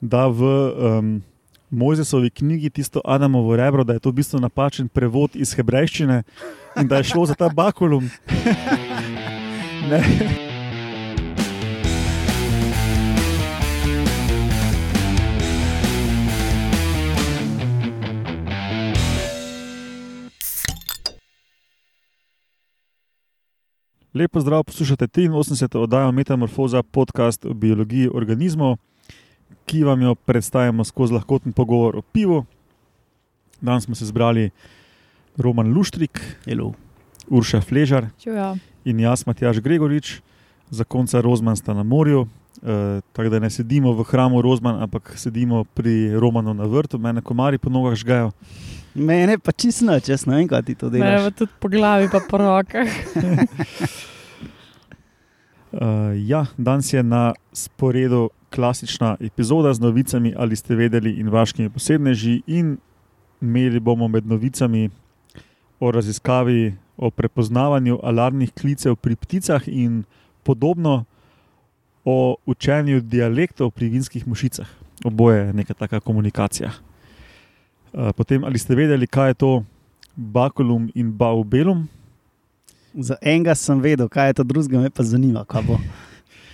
da v um, Mojzesovi knjigi tisto Adamovo rebro, da je to v bistvu napačen prevod iz hebrejščine in da je šlo za ta bakulum. Ne. Lepo zdrav, poslušate 83. oddajo Metamorfoza, podcast o biologiji organizmov, ki vam jo predstavljamo skozi lahkoten pogovor o pivu. Danes smo se zbrali Roman Luštrik, Hello. Urša Fležar Čujo. in jaz, Matjaš Gregorič, za konca Rozman sta na morju. E, tako da ne sedimo v hramu Rozman, ampak sedimo pri Romanu na vrtu, mene komari po nogah žgajo. Mene pa čisto jaz ne vem, kaj ti to Ne, delaš. tudi po glavi, pa po rokah. Uh, ja, danes je na sporedu klasična epizoda z novicami, ali ste vedeli, in vaškimi posebneži. In imeli bomo med novicami o raziskavi o prepoznavanju alarmnih klicev pri pticah in podobno o učenju dialektov pri vinskih mušicah. Oboje je neka taka komunikacija. Uh, potem, ali ste vedeli, kaj je to bakulum in baubelum? Za enega sem vedel, kaj je to, drugega me pa zanima, kaj bo.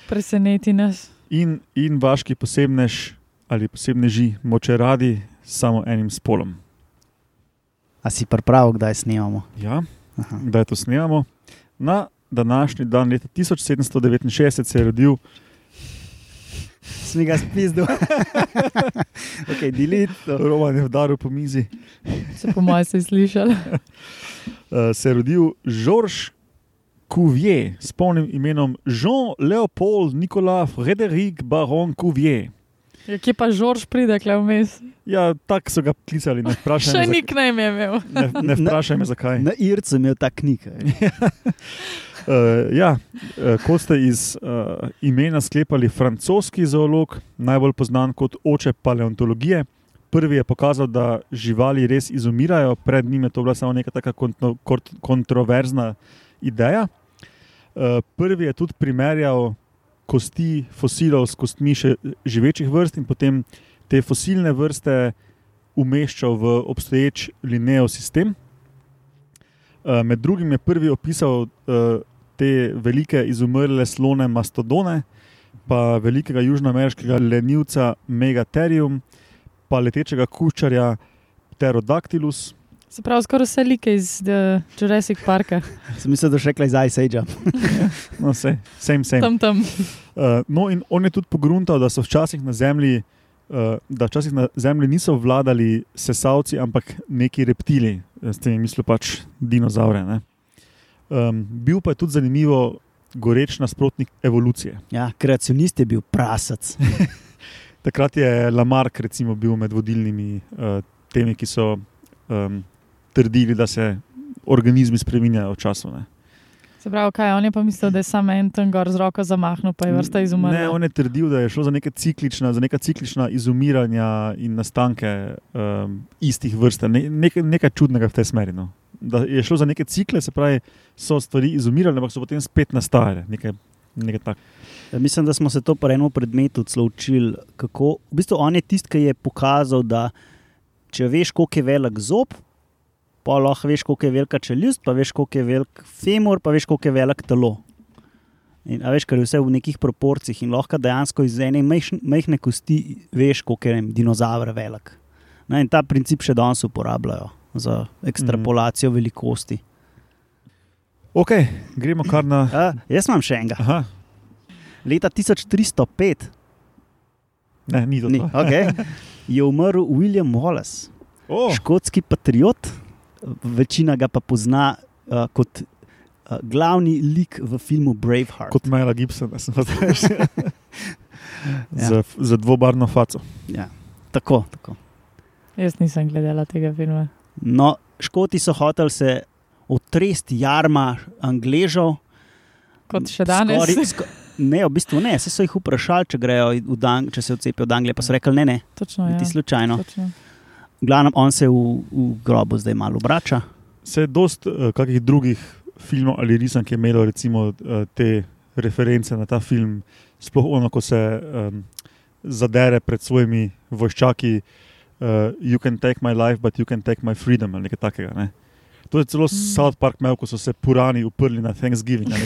Preseneti nas. in, in vaški posebnež ali posebneži moče radi samo enim spolom. A si pripravil, kdaj snemamo? Ja, Aha. kdaj to snemamo? Na današnji dan, leta 1769, se je rodil Smi ga spizdil. ok, delite. to. Roman, je vdaril po mizi. Se po mojem se slišali. Uh, se je rodil Georges Cuvier s polnim imenom Jean-Leopold Nicolas Frédéric Baron Cuvier. Ja, Kje pa Žorž pride, kle vmes? Ja, tako so ga klicali, ne vprašaj Še nik ne je imel. ne, ne vprašaj me zakaj. Na Ircu je imel ta knjiga. Uh, ja, uh, kot ste iz uh, imena sklepali, francoski zoolog, najbolj znan kot oče paleontologije. Prvi je pokazal, da živali res izumirajo, pred njim je to bila samo neka taka kontro, kontroverzna ideja. Uh, prvi je tudi primerjal kosti fosilov s kostmi še živečih vrst in potem te fosilne vrste umeščal v obstoječ linejev sistem. Uh, med drugim je prvi opisal uh, te velike izumrle slone mastodone, pa velikega južnoameriškega lenivca Megatherium, pa letečega kuščarja Pterodactylus. Se pravi, skoraj vse like iz The Jurassic Parka. Sem mislil, da še kaj za Ice Age. No, vse, same, same. Tam, tam. Uh, no, in on je tudi pogruntal, da so včasih na Zemlji. Uh, da včasih na Zemlji niso vladali sesalci, ampak neki reptili, s tem mislim pač dinozaure. ne. Um, bil pa je tudi zanimivo goreč nasprotnik evolucije. Ja, kreacionist je bil prasac. Takrat je Lamarck recimo, bil med vodilnimi uh, temi, ki so um, trdili, da se organizmi spremenjajo v času. Ne. Se pravi, kaj on je pa mislil, da je samo en tam gor z roko zamahnil, pa je vrsta Ne, izumrla. on je trdil, da je šlo za neke ciklična, za neka ciklična izumiranja in nastanke um, istih vrst. Ne, nekaj, nekaj čudnega v tej smeri. No. Da je šlo za neke cikle, se pravi, so stvari izumirale, ampak so potem spet nastajale. Nekaj, nekaj tak. Ja, Mislim, da smo se to po enem predmetu celo učili. Kako, v bistvu on je tisti, ki je pokazal, da če veš, koliko je velik zob, pa lahko veš, koliko je velika čeljust, pa veš, koliko je velik femur, pa veš, koliko je velik telo. In, a veš, kar je vse v nekih proporcijah in lahko dejansko iz ene majhne, kosti veš, koliko je ne vem, dinozaver velik. No, in ta princip še danes uporabljajo za ekstrapolacijo mm. velikosti. Ok, gremo kar na. A, jaz imam še enega. Aha, Leta 1305 ne, ni to. ni, okay, je umrl William Wallace. Oh, škotski patriot, večina ga pa pozna uh, kot uh, glavni lik v filmu Braveheart. kot Mela Gibson, da sem zdaj. Ja. za, za dvobarno faco. Ja, tako, tako. Jaz nisem gledala tega filma. No, Škoti so hoteli se otresti jarma Angležov. Kot še danes. Skoraj- sko ne, v bistvu ne. Vse so jih vprašali, če, grejo v Dan če se odcepijo od Anglije, pa so rekli: ne, ne, Točno, niti ja. slučajno. Točno. V glavnem, on se v, v grobu zdaj malo vrača. Se je dost uh, kakih drugih filmov ali risank je imelo recimo uh, te reference na ta film, sploh ono, ko se um, zadere pred svojimi vojščaki, uh, you can take my life, but you can take my freedom ali nekaj takega. Ne? To je celo mm. South Park imel, ko so se purani uprli na Thanksgiving.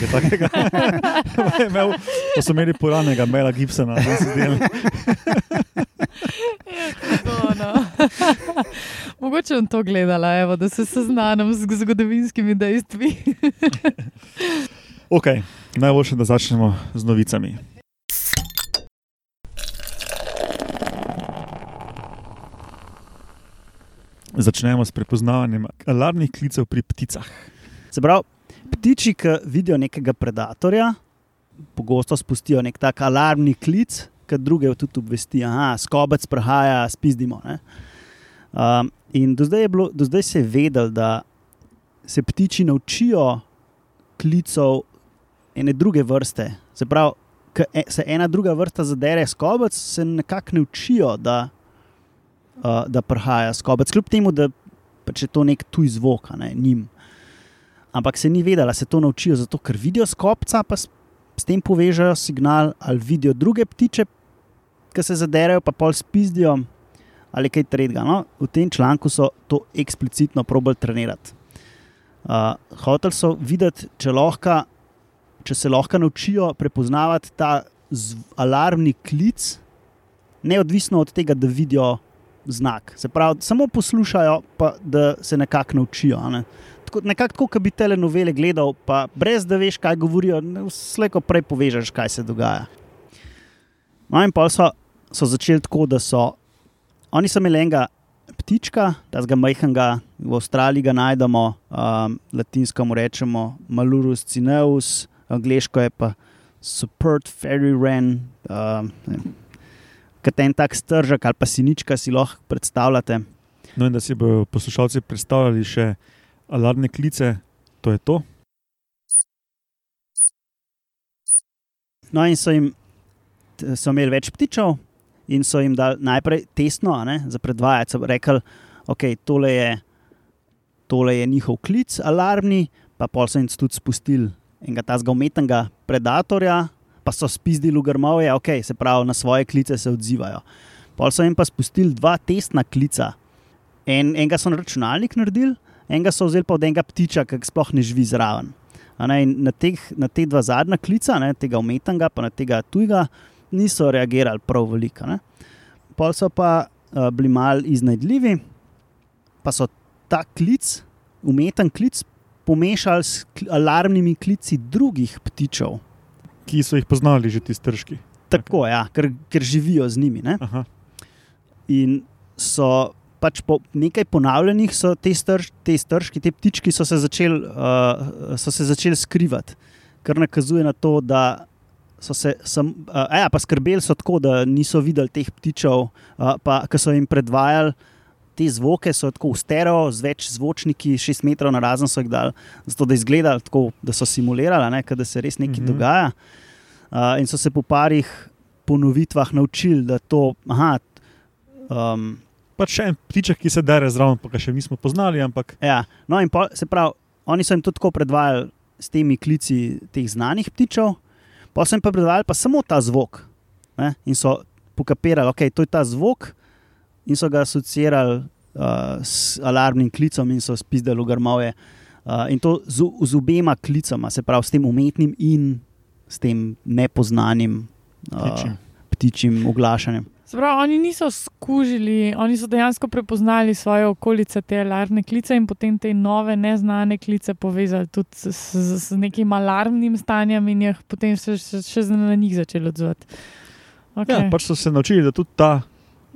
imel, ko so imeli puranega Mela Gibsona. ne, se zdeli. Ja. Mogoče bom to gledala, evo, da se seznanim z zgodovinskimi dejstvi. Ok, najboljše, da začnemo z novicami. Začnemo s prepoznavanjem alarmnih klicev pri pticah. Se pravi, ptiči, ki vidijo nekega predatorja, pogosto spustijo nek tak alarmni klic, ki druge tudi obvesti, da skobec prahaja, spizdimo. ne. Um, in do zdaj, bilo, do zdaj se je vedel, da se ptiči naučijo klicev ene druge vrste. Se pravi, ko e- se ena druga vrsta zadere skobec, se nekako ne učijo, da, uh, da prahaja skobec, kljub temu, da pač je to nek tuj zvok, ne njim. Ampak se ni vedela, se to naučijo zato, ker vidijo skopca, pa s, s tem povežejo signal, ali vidijo druge ptiče, ki se zaderejo, pa pol spizdijo, ali kaj tretjega. No? V tem članku so to eksplicitno probali trenirati. Uh, Hoteli so videti, če, lahko, če se lahko naučijo prepoznavati ta alarmni klic, neodvisno od tega, da vidijo znak. Se pravi, samo poslušajo, pa da se nekako naučijo. Ne? Tako, nekako tako, kot bi telenovele gledal, pa brez da veš, kaj govorijo, slejko prej povežeš, kaj se dogaja. No, in pa so, so začeli tako, da so oni so imeli enega ptička, tega majhnega, v Avstraliji ga najdemo, um, latinsko mu rečemo Malurus cineus, angliško je pa Supert Fairy Wren. Um, Kot en tak stržek ali pa sinička si lahko predstavljate. No, in da si bodo poslušalci predstavljali še alarmne klice, to je to. No, in so jim so imeli več ptičev, in so jim dali najprej tesno, ne, za predvajati. So rekli, ok, tole je, tole je njihov klic, alarmni, pa pol so jim tudi spustili enega tazga umetnega predatorja, pa so spizdili v grmovje, ok, se pravi, na svoje klice se odzivajo. Pol so jim pa spustili dva testna klica. En, enega so na računalnik naredili, enega so vzeli pa od enega ptiča, ki sploh ne živi zraven. Ne, na, teh, na te dva zadnja klica, ne, tega umetnega, pa na tega tujega, niso reagirali prav veliko. Ne. Pol so pa uh, bili mal iznajdljivi, pa so ta klic, umeten klic, pomešali s alarmnimi klici drugih ptičev. Ki so jih poznali že ti stržki. Tako, ja, ker, ker živijo z njimi. In so pač po nekaj ponavljanjih, so te, strž, te stržki, te ptički, so se začeli uh, so se začeli skrivati, kar nakazuje na to, da so se sam, uh, ja, pa skrbeli so tako, da niso videli teh ptičev, uh, pa ki so jim predvajali. Te zvoke so tako v stereo, z več zvočniki, šest metrov na razen so jih dali, zato da izgleda tako, da so simulirali, ne, da se res nekaj mm. -hmm. dogaja. Uh, in so se po parih ponovitvah naučili, da to, aha, um, Pač še en ptiček, ki se dere zraven, pa ga še nismo poznali, ampak Ja, no, in pol, se pravi, oni so jim to tako predvajali s temi klici teh znanih ptičev, pa so jim pa predvajali pa samo ta zvok. Ne? In so pokapirali, da okay, to je ta zvok, in so ga asociirali uh, s alarmnim klicom in so spizdali v grmovje. Uh, in to z, z obema klicama, se pravi, s tem umetnim in s tem nepoznanim uh, Ptičjim. ptičjim oglašanjem. Sprav, oni niso skužili, oni so dejansko prepoznali svoje okolice, te alarmne klice in potem te nove, neznane klice povezali tudi s, s, s nekim alarmnim stanjem in jih potem še, še, še na njih začeli odzvati. Okay. ja, pač so se naučili, da tudi ta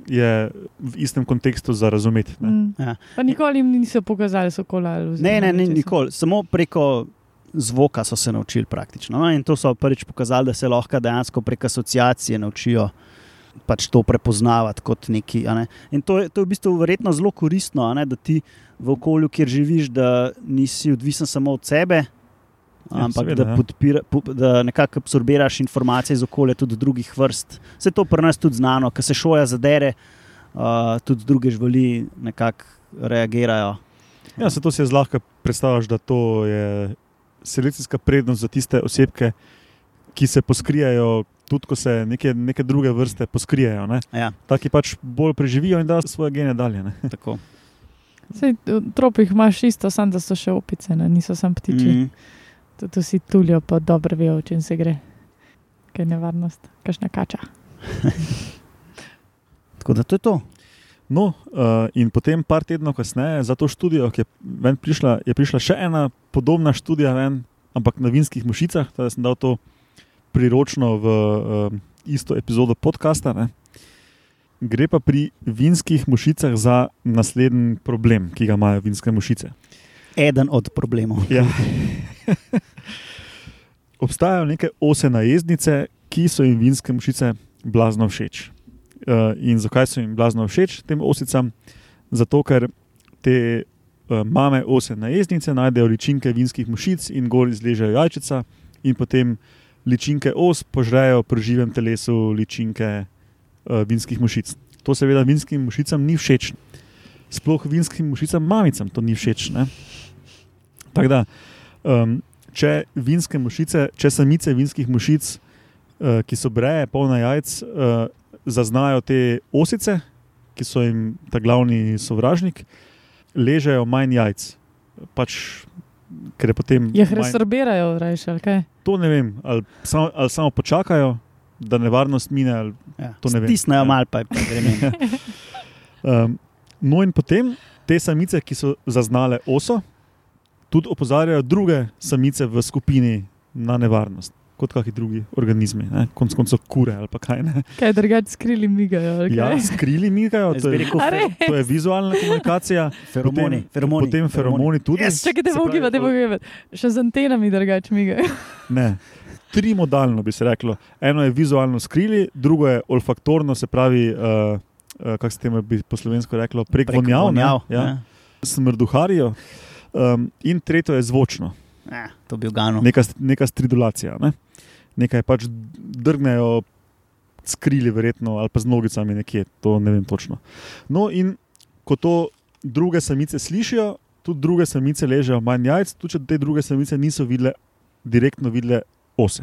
je v istem kontekstu za razumeti. ne. Mm. Ja. Pa nikoli jim niso pokazali sokola. Ne, ne, ne nikoli. Samo preko zvoka so se naučili praktično. No? In to so prvič pokazali, da se lahko dejansko prek asociacije naučijo pač to prepoznavati kot neki. a Ne? In to je, to je v bistvu verjetno zelo koristno, a ne? da ti v okolju, kjer živiš, da nisi odvisen samo od sebe. Ja, Ampak seveda, da, ja. podpira, da nekako absorbiraš informacije iz okolja, tudi drugih vrst. Vse to pri nas tudi znano, ker se šoja zadere, uh, tudi druge živali nekako reagirajo. Ja, se to si zlahka predstavljaš, da to je selekcijska prednost za tiste osebke, ki se poskrijajo tudi ko se neke, neke druge vrste poskrijejo. Ne? Ja, Taki pač bolj preživijo in dajo svoje gene dalje. Ne? tako. Sej, v tropih imaš isto, samo da so še opice, ne? niso samo ptiči. Mm. Mm. Tudi vsi tulijo, pa dobro vejo, o čem se gre. Kaj je nevarnost, kakšna kača. Tako da to je to. No, uh, in potem, par tednov kasneje, za to študijo, ki je, prišla, je prišla še ena podobna študija, ven, ampak na vinskih mušicah. Teda sem dal to priročno v uh, isto epizodo podcasta. Ne. Gre pa pri vinskih mušicah za naslednji problem, ki ga imajo vinske mušice. Eden od problemov. Ja. Obstajajo neke ose najezdnice, ki so jim vinske mušice blazno všeč. Uh, in zakaj so jim blazno všeč tem osicam? Zato, ker te uh, mame ose najezdnice najdejo ličinke vinskih mušic in gor izležejo jajčica, in potem ličinke os požrejo pri živem telesu ličinke uh, vinskih mušic. To seveda vinskim mušicam ni všeč. Sploh vinskim mušicam, mamicam to ni všeč. Ne? Tako da, um, če vinske mušice, če samice vinskih mušic, uh, ki so breje, polna jajc, uh, zaznajo te osice, ki so jim ta glavni sovražnik, ležejo manj jajc. Pač, ker je potem. Jih manj- resorbirajo, rajš, ali kaj? To ne vem, ali samo, ali samo počakajo, da nevarnost mine. Ali, Ja. To ne vem. Stisnejo Ja. malo, pa je pa gremo. um, no, in potem te samice, ki so zaznale oso, tudi opozarjajo druge samice v skupini na nevarnost. Kot kakšni drugi organizmi, ne? konc koncev kure ali pa kaj ne. Kaj drugače skrili migajo? ali Ja, kaj? skrili migajo, to je, rekel A fe- res? to je vizualna komunikacija. Feromoni, potem, feromoni, potem feromoni tudi. Yes! Čakaj, da Se bo gibati, da bo gibati. Še z antenami drugače migajo. Ne. Trimodalno bi se reklo. Eno je vizualno skrili, drugo je olfaktorno, se pravi, uh, uh, kako se temu bi po slovensko reklo, prek, prek vonjav, vonjav, ja, smrduharijo. Um, in tretjo je zvočno, Ja, to bi ugano. neka, neka stridulacija. Ne? Nekaj pač drgnejo, skrili, verjetno, ali pa z nogicami nekje, to ne vem točno. No, in ko to druge samice slišijo, tudi druge samice ležejo manj jajc, tudi če te druge samice niso videle, direktno videle ose.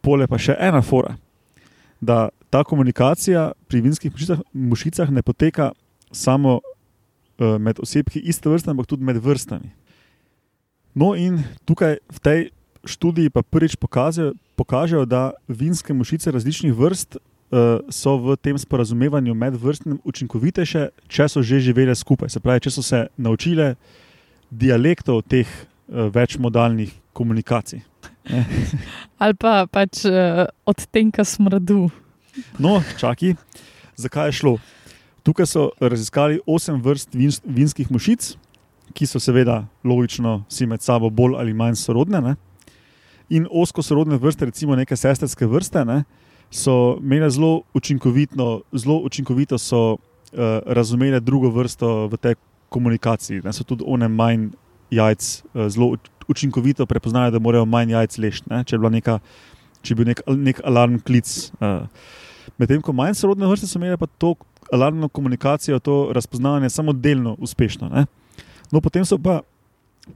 Pole pa še ena fora, da ta komunikacija pri vinskih mušicah, mušicah ne poteka samo med osebki iste vrste, ampak tudi med vrstami. No, in tukaj v tej študiji pa prvič pokažejo, pokažejo da vinske mušice različnih vrst uh, so v tem sporazumevanju medvrstnim učinkovitejše, če so že živele skupaj. Se pravi, če so se naučile dialektov teh uh, večmodalnih komunikacij. Ali pa pač uh, odtenka smradu. No, čakaj, zakaj je šlo? Tukaj so raziskali osem vrst vins, vinskih mušic, ki so seveda logično si med sabo bolj ali manj sorodne. Ne? In osko sorodne vrste, recimo neke sestrske vrste, ne, so imele zelo učinkovito, zelo učinkovito so, uh, razumele drugo vrsto v tej komunikaciji. Ne? So tudi one manj jajc uh, zelo uč- učinkovito prepoznale, da morajo manj jajc ležti. ne. Če je neka če je bil nek, nek alarm klic. Uh, Medtem ko manj sorodne vrste so imele pa to alarmno komunikacijo, to razpoznavanje samo delno uspešno. Ne? No, potem so pa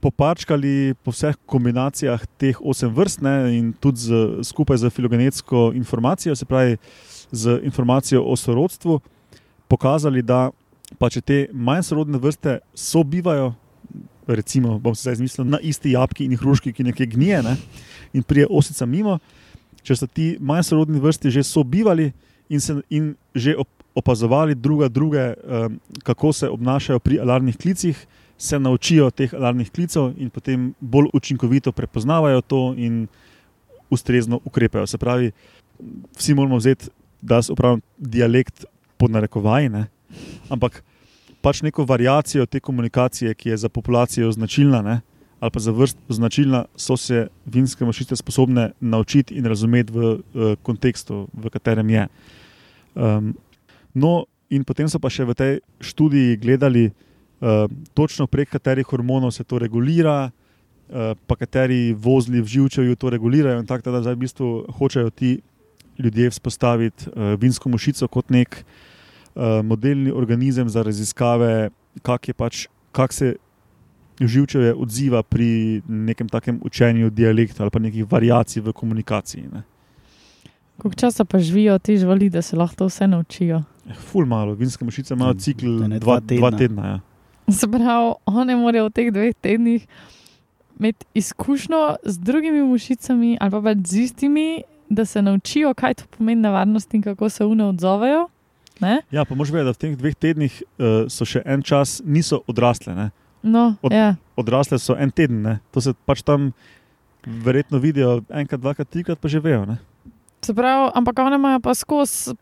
poparčkali po vseh kombinacijah teh osem vrst ne, in tudi z, skupaj z filogenetsko informacijo, se pravi z informacijo o sorodstvu, pokazali, da pa če te manj sorodne vrste sobivajo, recimo, bom se zdaj izmislil, na isti jabki in hruški, ki nekje gnije ne, in prije osica mimo, če so ti manj sorodni vrsti že sobivali in, se, in že op, opazovali druga druge, um, kako se obnašajo pri alarmnih klicih, se naučijo teh alarmnih klicev in potem bolj učinkovito prepoznavajo to in ustrezno ukrepajo. Se pravi, vsi moramo vzeti, da se upravljam dialekt pod narekovaji, ne? ampak pač neko variacijo te komunikacije, ki je za populacijo značilna. Ne? ali pa za vrst značilna, so se vinske mašice sposobne naučiti in razumeti v uh, kontekstu, v katerem je. Um, no, in potem so pa še v tej študiji gledali, uh, točno prek katerih hormonov se to regulira, uh, pa kateri vozli v živčevju to regulirajo. In tako da zdaj v bistvu hočejo ti ljudje vzpostaviti uh, vinsko mašico kot nek uh, modelni organizem za raziskave, kak pač, kak se živčevje odziva pri nekem takem učenju dialekta ali pa nekih variacij v komunikaciji. Ne. Koliko časa pa živijo ti živali, da se lahko vse naučijo? Eh, Ful malo, vinske mušice imajo Mm, cikl dva, dva tedna. dva tedna. Ja. Se pravi, one morajo v teh dveh tednih imeti izkušnjo z drugimi mušicami ali pa pač z istimi, da se naučijo, kaj to pomeni nevarnost in kako se une odzovejo. Ne? ja, pa mož vedeti, da v teh dveh tednih uh, so še en čas, niso odrasle. Ne? No, Od- ja. Odrasle so en teden, ne? to se pač tam verjetno vidijo enkrat, dvakrat, trikrat, pa že vejo. Ne? Se pravi, ampak one imajo pa skozi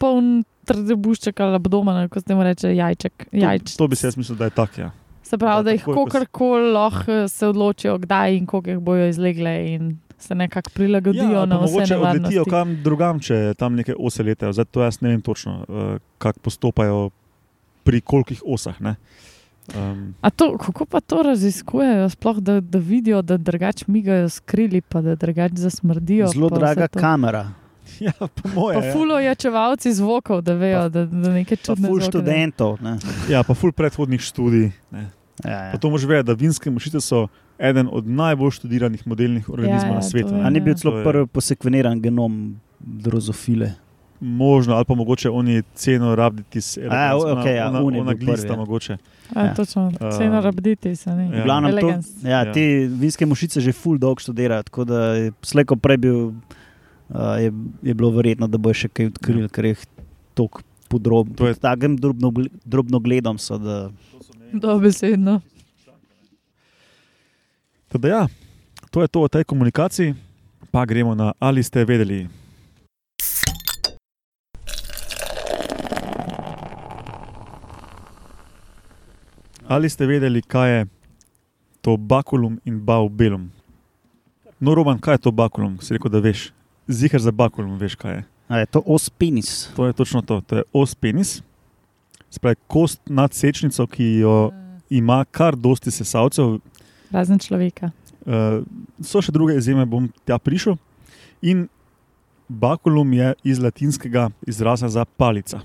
poln trdebušček ali abdomen, kot se temu reče, jajček. To, jajč. to bi se jaz mislil, da je tako. Ja. Se pravi, da da jih kakorkoli lahko eh, se odločijo, kdaj in koliko jih bojo izlegle in se nekako prilagodijo Ja, na vse mogoče odletijo nevarnosti. kam drugam, če tam neke ose letajo. Zdaj to jaz ne vem točno, uh, kako postopajo pri kolikih osah. Ne? Um, A to, kako pa to raziskujejo, sploh da, da vidijo, da drugače migajo skrili, pa da drugače zasmrdijo. Zelo draga to. kamera. Ja, po moje. Pa ja. fulo jačevalci zvokov, da vejo, da, da nekaj Pa čudnega. ful študentov. ne. Ja, pa ful predhodnih študij. Ne. Ja, Pa ja. to mož ve, da vinske mušice so eden od najbolj študiranih modelnih organizmov Ja, na ja, svetu. to ne. je. A ni bil To celo je- prvi posekveniran genom drozofile? Možno, ali pa mogoče oni ceno rabditis. A, okej, ja, ona, je ona bil glista prvi, ja. mogoče. Ja, Ja. točno, Um, ceno rabditi se ne. ja. V glavnem to, Elegance. ja, Ja. te vinske mušice že full dolg študirajo, tako da je slejko prej bil, uh, je, je bilo verjetno, da bo še kaj odkrili, ker je tako podrobno. To je- Takem drobno, drobno gledom so, da Dobesedno. Teda ja, to je to o tej komunikaciji, pa gremo na ali ste vedeli. Ali ste vedeli, kaj je to bakulum in baubelum? No, Roman, kaj je to bakulum? Si rekel, da veš. Zihar za bakulum, veš, kaj je. a je to os penis. To je točno to. To je os penis, spravi kost nad sečnico, ki jo ima kar dosti sesalcev, Razen človeka. Uh, so še druge izjeme, bom tja prišel. In bakulum je iz latinskega izraza za palica.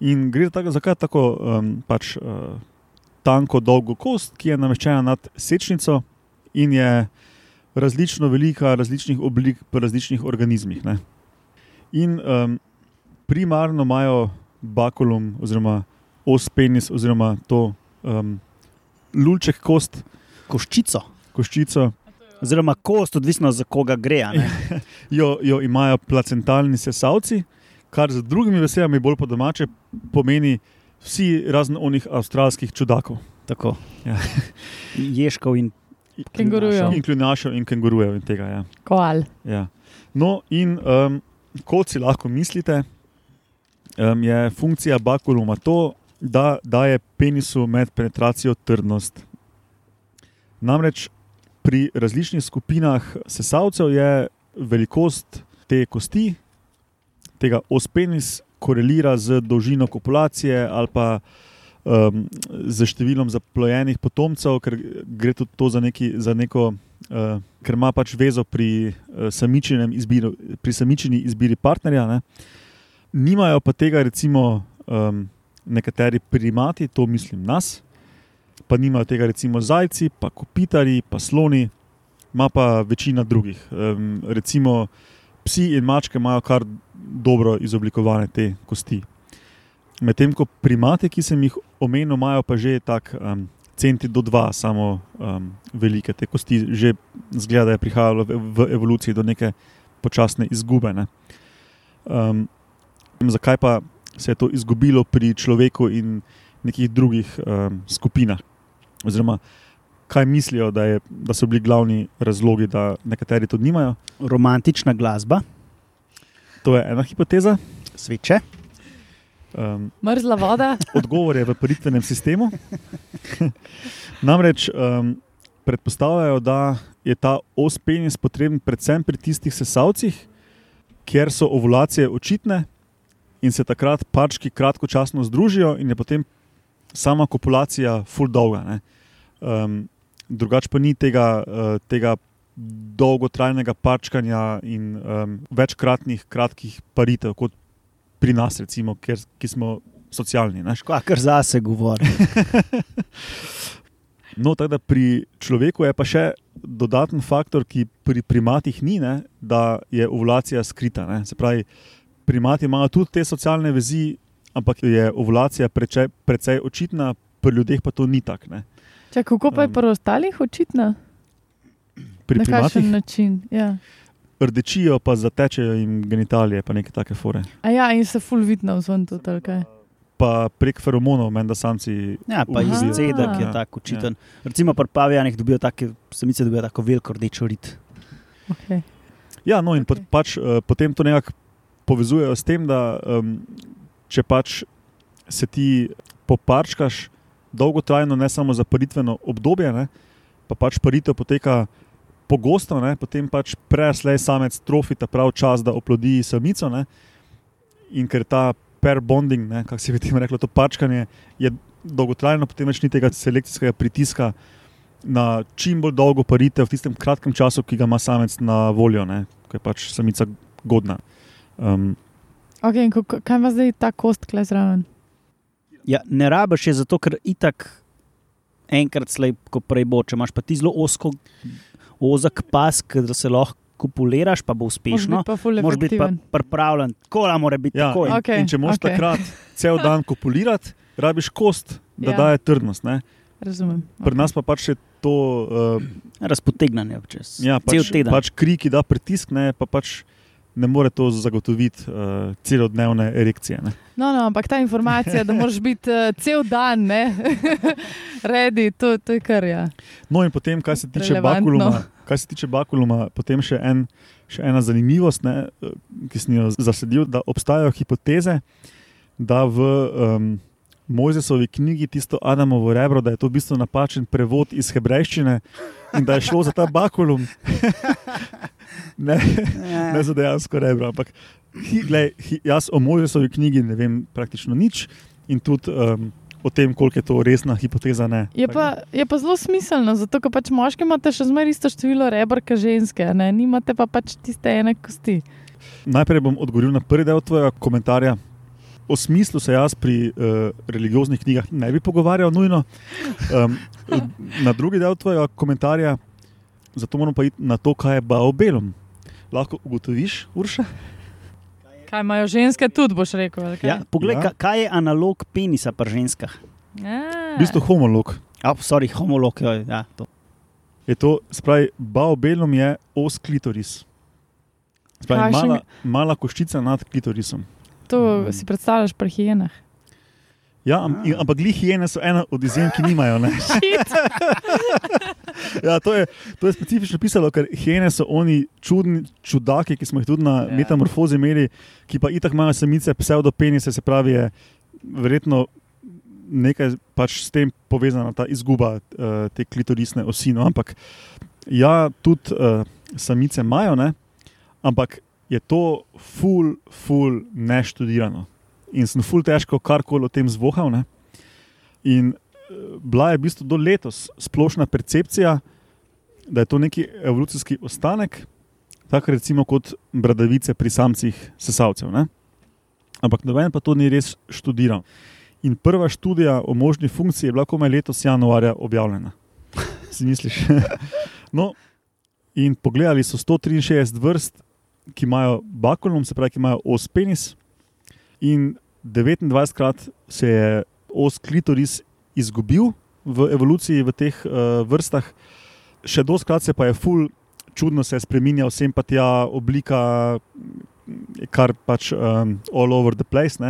In gre tako, zakaj tako um, pač, uh, tanko, dolgo kost, ki je nameščena nad sečnico in je različno velika, različnih oblik pri različnih organizmih. Ne? In um, primarno imajo bakulum, oziroma os penis, oziroma to um, lulček kost, Koščico. koščico, Oziroma kost, odvisno za koga gre. jo, jo imajo placentalni sesalci, kar z drugimi besedami, bolj po domače, pomeni vsi razen onih avstralskih čudakov. Tako. Ja. Ježkov in Kengurujev. In kljunašev in kengurujev in tega. Ja. Koal. Ja. No, in um, kot si lahko mislite, um, je funkcija bakuluma to, da daje penisu med penetracijo trdnost. Namreč pri različnih skupinah sesalcev je velikost te kosti, tega ospenis, korelira z dolžino kopulacije ali pa um, z številom zaplojenih potomcev, ker gre tudi to za, neki, za neko. Uh, ker ima pač vezo pri, uh, izbiru, pri samičini izbiri partnerja. Ne. Nimajo pa tega, recimo, um, nekateri primati, to mislim nas, pa nimajo tega, recimo, zajci, pa kopitari, pa sloni, ima pa večina drugih. Um, recimo, psi in mačke imajo kar dobro izoblikovane te kosti. Medtem ko primate, ki sem jih omenil, imajo pa že tak. Um, Centi do dva, samo um, velike te kosti, že zgleda, da je prihajalo v, v evoluciji do neke počasne izgube. Ne. Um, zakaj pa se je to izgubilo pri človeku in nekih drugih um, skupinah? Oziroma, kaj mislijo, da, je, da so bili glavni razlogi, da nekateri to nimajo? romantična glasba, To je ena hipoteza. sveče. Um, Mrzla voda. odgovor je v paritvenem sistemu. Namreč um, predpostavljajo, da je ta os penis potreben predvsem pri tistih sesalcih, kjer so ovulacije očitne in se takrat pački kratkočasno združijo, in je potem sama kopulacija full dolga. ne. Um, drugače pa ni tega, uh, tega dolgotrajnega pačkanja in um, večkratnih kratkih paritev, kot pri nas, recimo, ker, ki smo socialni. Kar zase govori. No, tako da pri človeku je pa še dodaten faktor, ki pri primatih ni, ne, da je ovulacija skrita. Ne. Se pravi, primati imajo tudi te socialne vezi, ampak je ovulacija precej, precej očitna, pri ljudeh pa to ni tako. ne. Če, kako pa je Um, pri ostalih očitno? Pri Na kakšen primatih način? Ja. Rdečijo, pa zatečejo jim genitalije, pa neke take fore. A ja, in se full vidno vzven tudi, ali kaj? Pa prek feromonov, menda samci. Ja, pa Aha. izcedek je Ja, tako očiten. Recimo pri pavijanih dobijo take, samice dobijo tako veliko rdečo rit. Okay. Ja, no, in okay. pač, uh, potem to nekako povezujejo s tem, da um, če pač se ti poparčkaš dolgotrajno, ne samo za paritveno obdobje, ne, pa pač paritev poteka pogosto, ne, potem pač preslej samec trofi ta prav čas, da oplodi samico. Ne, in ker ta pair bonding, ne, kako se bi temu reklo, to parčkanje je dolgotrajno, potem več ni tega selekcijskega pritiska. Na čim bolj dolgo paritev v tistem kratkem času, ki ga ima samec na voljo, ne, ko je pač samica godna. Um, Okay, in kako, kaj ima zdaj ta kost kle zraven? Ja, ne rabiš je zato, ker itak enkrat slej, ko prej bo. Če imaš pa ti zelo osko, ozek pas, da se lahko kopuliraš, pa bo uspešno. Moraš biti pa pripravljen, kola mora biti ja, takoj. in, Okej, in če okej. okay. takrat cel dan kopulirati, rabiš kost, da Ja. daje trdnost. Ne? Razumem. Pri nas pa pač je to uh, Razpotegnanje čez ja, cel pač, teden. pač kri, ki da pritisk, ne, pa pač ne more to zagotoviti uh, celodnevne erekcije. Ne? No, no, ampak ta informacija, da moraš biti uh, cel dan, ne, redi, to, to je kar ja. No, in potem, kar se tiče Relevantno. bakuluma, kar se tiče bakuluma, potem še, en, še ena zanimivost, ne, eh, ki sem jo zasledil, da obstajajo hipoteze, da v um, Mojzesovi knjigi tisto Adamovo rebro, da je to v bistvu napačen prevod iz hebrejščine in da je šlo za ta bakulum, ne, Ja. ne za dejansko rebro. Ampak hi, glej, hi, jaz o Mojzesovi knjigi ne vem praktično nič in tudi um, o tem, koliko je to resna hipoteza. Ne. Je pa, je pa zelo smiselno, zato ker pač moški imate še zmeraj isto število rebr, kot ženske, a ne? nimate pa pač tiste ene kosti. Najprej bom odgovoril na prvi del tvojega komentarja. O smislu se jaz pri uh, religioznih knjigah ne bi pogovarjal, nujno. Um, na drugi del tvojega komentarja, zato moram pa iti na to, kaj je Baobelum. Lahko ugotoviš, Urša? Kaj imajo ženske, tudi boš rekel. kaj? Ja, poglej, Ja. kaj je analog penisa pri ženskah? A, V bistvu homolog. Oh, sorry, homolog. jo, Ja, to. Je to, spravi, Baobelum je os klitoris. Spravi, mala, mala koščica nad klitorisom. To si predstavljaš pri hijenah. Ja, am, in, ampak glih hiene so ena od izjem, ki nimajo. Ne? Ja, to, je, to je specifično pisalo, ker hiene so oni čudni čudaki, ki smo jih tudi na Ja. ja. metamorfozi imeli, ki pa itak imajo samice, pseudopenise, se pravi, je verjetno nekaj pač s tem povezana ta izguba uh, te klitorisne osi. No? Ampak ja, tudi uh, samice imajo, ne? ampak je to ful, ful neštudirano. In sem ful težko karkoli o tem zvohal. Ne? In bila je v bistvu do letos splošna percepcija, da je to neki evolucijski ostanek, tako recimo kot bradavice pri samcih sesalcev. Ne? Ampak noben pa to ni res študiral. In prva študija o možni funkciji je bila komaj letos januarja objavljena. Si misliš? no, in pogledali so 163 vrst, ki imajo bakulum, se pravi, ki imajo os penis, in 29 krat se je os klitoris izgubil v evoluciji v teh uh, vrstah, še doskrat se pa je ful čudno se je spremenjal, sem pa tja oblika, kar pač um, all over the place.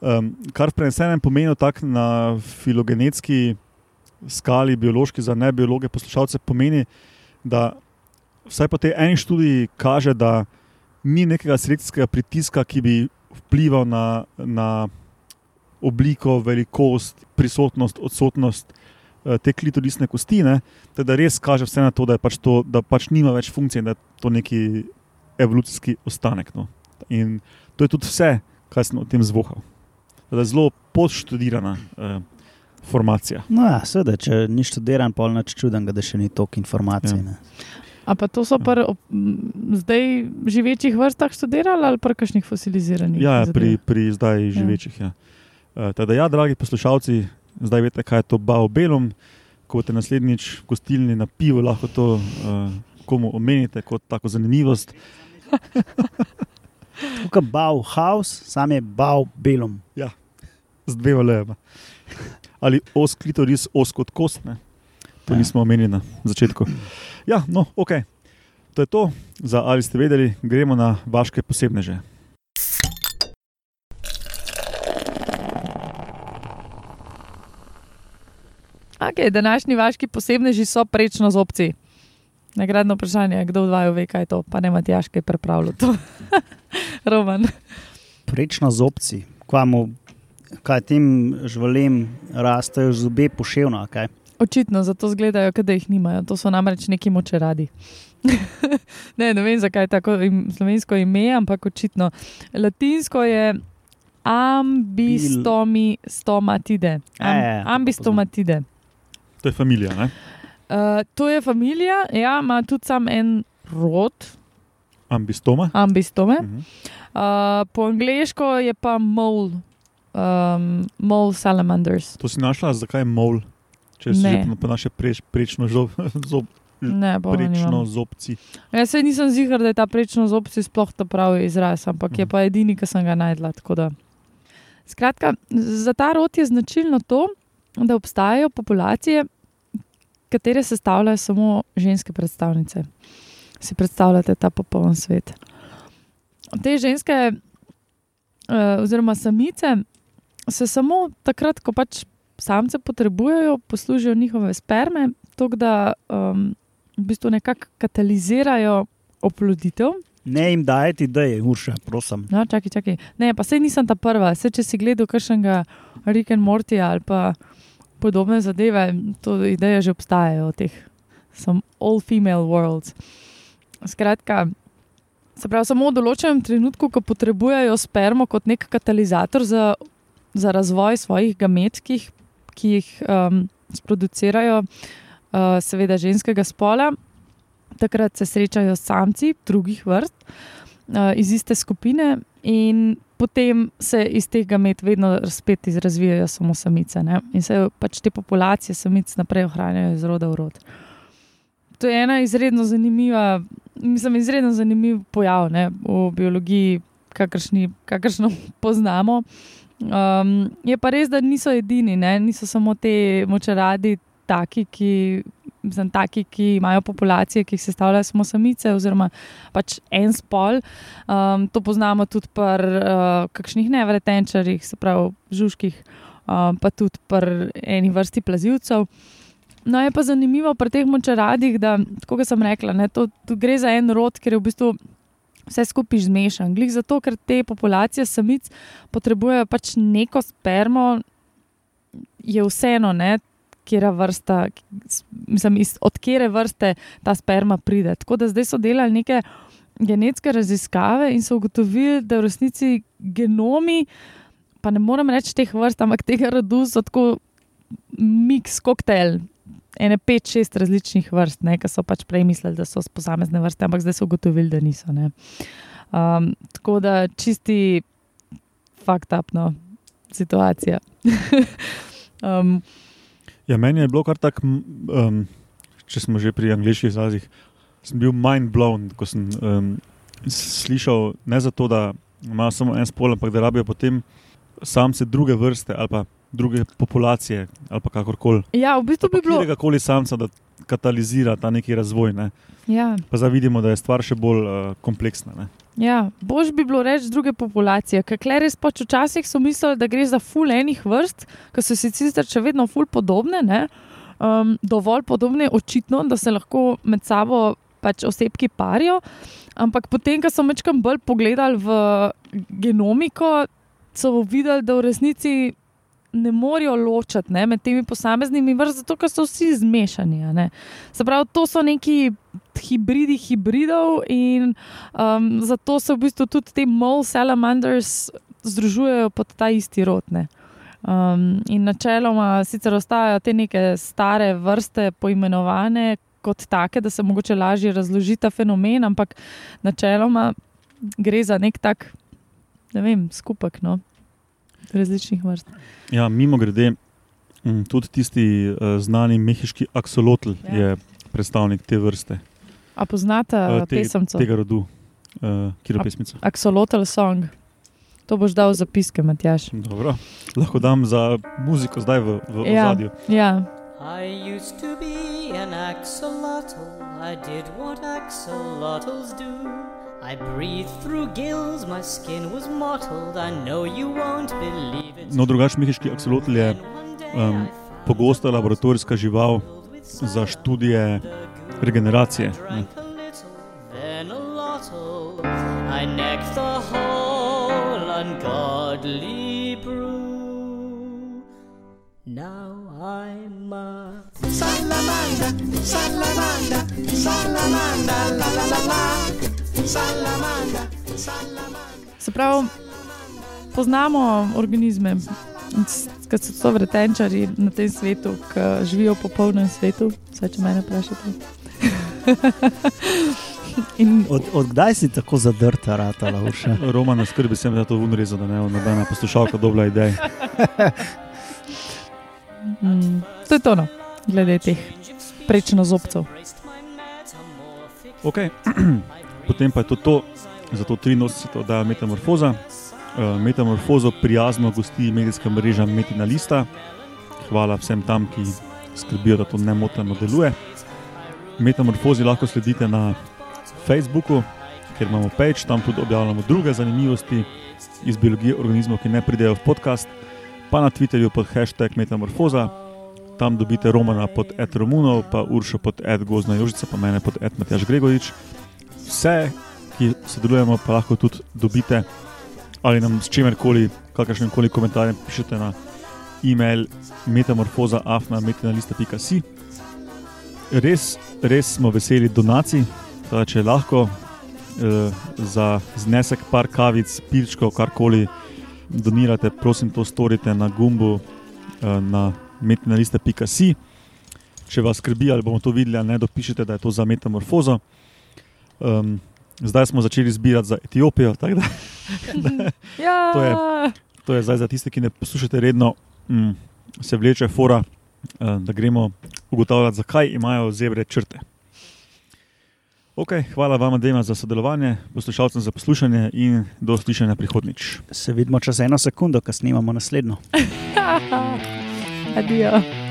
Um, kar v prenesenem pomenu tak na filogenetski skali, biološki za ne biologe poslušalce, pomeni, da vsaj po tej eni študiji kaže, da ni nekega selekcijskega pritiska, ki bi vplival na, na obliko, velikost, prisotnost, odsotnost eh, te klitorisne kosti. Ne? Da res kaže vse na to, da, pač to, da pač nima več funkcije, da je to neki evolucijski ostanek. No? In to je tudi vse, kar sem o tem zvohal. Da je zelo podštudirana eh, formacija. No, ja, seveda, če ni študiran, pol nič čudnega, da še ni toliko informacij. Ja. Ja. A pa to so pri ob- m, zdaj živečih vrstah študirali ali pri kakšnih fosiliziranih? Ja, ja, pri, pri zdaj živečih. Ja. Uh, teda, ja, dragi poslušalci, zdaj veste, kaj je to Baobelum. ko boste naslednjič gostilni na pivo, lahko to uh, komu omenite kot tako zanimivost. Tukaj je Bauhaus, sam je Bau belom. z dvema levama. Ali os klitoris, os kot kost. Ne? To Ja. nismo omenili na začetku. Ja, no, ok. To je to, za ali ste vedeli, gremo na vaše posebneže. Okay, današnji vaški posebneži so prečno z opci. Nagradno vprašanje, kdo od vaju ve, kaj je to, pa ne Matjaš, kaj je pripravljal to. Roman. Prečno z opci, Kvamo, kaj tem živalem rastejo zobe poševno. Kaj? Očitno zato izgledajo, da jih nimajo. To so namreč neki močeradi. ne, ne vem, zakaj je tako im, slovensko ime, ampak očitno. Latinsko je ambistomatide. Am, Ja, ja, to ambistomatide. To je familija. Ne? Uh, to je familija, ja, ima tudi sam en rod, Ambistoma. ambistome. Mhm. Uh, po angliško je pa mole, um, mole salamanders. To si našla, zakaj je mol, če si že po naše preč, prečno zob, zob, Ne, prečno zobci. Jaz se nisem zigar, da je ta prečno z opci sploh ta pravi izraz, ampak je Mhm. pa edini, ki sem ga najdla. Skratka, za ta rod je značilno to, da obstajajo populacije, katere sestavljajo samo ženske predstavnice. Si predstavljate ta popoln svet. Te ženske, uh, oziroma samice, se samo takrat, ko pač samce potrebujejo, poslužijo njihove sperme, tako da um, v bistvu nekako katalizirajo oploditev. Ne jim dajeti, da je urša, prosim. No, čakaj, čakaj. Ne, pa sej nisem ta prva. Sej, če si gledal kakšnega Rick and Morty ali pa podobne zadeve, to ideje že obstajajo teh. Some all female worlds. Skratka, se pravi, samo v določenem trenutku, ko potrebujejo spermo kot nek katalizator za, za razvoj svojih gamet, ki jih, ki jih um, sproducirajo, uh, seveda ženskega spola, takrat se srečajo samci drugih vrst uh, iz iste skupine, in potem se iz tega med vedno spet razvijajo samo samice. Ne? In se pač te populacije samic naprej ohranjajo iz roda v rod. To je ena izredno zanimiva, mislim, izredno zanimiv pojav ne, v biologiji, kakršni, kakršno poznamo. Um, je pa res, da niso edini, ne? niso samo te močeradi, taki, ki, mislim, taki, ki imajo populacije, ki jih sestavljajo samo samice, oziroma pač en spol. Um, to poznamo tudi pri uh, kakšnih nevretenčarjih, se pravi žužkih, um, pa tudi pri eni vrsti plazilcev. No, je pa zanimivo pri teh močaradih, da, kot sem rekla, ne, to, to gre za en rod, ker je v bistvu vse skupaj zmešan. Glih zato, ker te populacije samic potrebujejo pač neko spermo, je vseeno, ne, kjera vrsta, mislim, iz, od kere vrste ta sperma pride. Tako da zdaj so delali neke genetske raziskave in so ugotovili, da v resnici genomi, pa ne morem reči teh vrst, ampak tega rodu so tako miks koktejl. Ene pet, šest različnih vrst, ki so pač prej mislili, da so posamezne vrste, ampak zdaj so ugotovili, da niso. Um, tako da čisti faktapno situacija. um, Ja, meni je bilo kar tako, um, če smo že pri angliških izrazih, sem bil mind blown, ko sem um, slišal ne zato, da imajo samo en spol, ampak da rabijo potem samce druge vrste ali pa druge populacije ali kakorkoli. ja, v bistvu bi bilo. Katerega koli samca, da katalizira ta neki razvoj. Ne? Ja, Pa zdaj vidimo, da je stvar še bolj uh, kompleksna. Ne? Ja, bož bi bilo reči druge populacije. Ker res pač včasih so mislili, da gre za ful enih vrst, ki so si sicer še vedno ful podobne, ne? um, dovolj podobne, očitno, da se lahko med sabo pač osebki parijo. Ampak potem, ko so večkrat bolj pogledali v genomiko, so videli, da v resnici ne morejo ločiti ne, med temi posameznimi vrstami, zato ker so vsi zmešani. Se pravi, to so neki hibridi hibridov, in um, zato se v bistvu tudi te mole salamanders združujejo pod ta isti rod. ne. Um, in načeloma sicer ostajajo te neke stare vrste poimenovane kot take, da se mogoče lažje razloži ta fenomen, ampak načeloma gre za nek tak, ne vem, skupek no, različnih vrst. Ja, mimo grede, Mm, tudi tisti uh, znani mehiški aksolotl Ja. je predstavnik te vrste, A poznate uh, te, pesemco? tega rodu, uh, kjer je A- pesmica. Axolotl song. To boš dal v zapiske, Matjaš. Dobro. Lahko dam za muziko zdaj v, v Ja. ozadju. Ja. I used to be an axolotl. I did what axolotls do. I breathed through gills, my skin was mottled. I know you won't believe it. No, drugač mehiški aksolotl je um, pogosta laboratorijska žival za študije regeneracije. ne. Now I'm a Salamanda, salamanda, salamanda, la la la la. Salamanda, salamanda. Se pravi, poznamo organizme, ki so to vretenčari na tem svetu, ki živijo v popolnem svetu. Vse, če me vprašate. In Od, od kdaj si tako zadrta, rata, lauša? Roma na skrbi sem to vunrezo, da ne bo nobena poslušalka dobila idej. mm, to je to, no, glede teh prečno zobcev. Okay. Potem pa je to, to za to 83. oddajo Metamorfoza. Uh, Metamorfozo prijazno gosti medijska mreža Metina Lista. Hvala vsem tam, ki skrbijo, da to nemoteno deluje. Metamorfozi lahko sledite na Facebooku, kjer imamo page, tam tudi objavljamo druge zanimivosti iz biologije organizmov, ki ne pridejo v podcast, pa na Twitterju pod hashtag Metamorfoza. Tam dobite Romana pod Ed Romunov, pa Uršo pod Ed Gozna Jožica, pa mene pod Ed Matjaš Gregorič. Vse, ki sodelujemo, pa lahko tudi dobite ali nam s čimerkoli, kakršnim koli komentarjem pišete na e-mail metamorfoza.afna.metina.si. Res, res smo veseli donacij, teda, če lahko eh, za znesek par kavic, pilčkov, karkoli donirate, prosim, to storite na gumbu eh, na metina.si. Če vas skrbi, ali bomo to videli, ne, dopišite, da je to za metamorfozo. Um, zdaj smo začeli zbirati za Etiopijo, tako da Ja, To je. to je zdaj za tiste, ki ne poslušate redno, mm, se vleče fora, eh, da gremo ugotavljati, zakaj imajo zebre črte. Okay, hvala vam, Dema, za sodelovanje, poslušalcem za poslušanje in do slišanja prihodnič. Se vidimo čez eno sekundo, ko snimamo naslednjo. Adijo.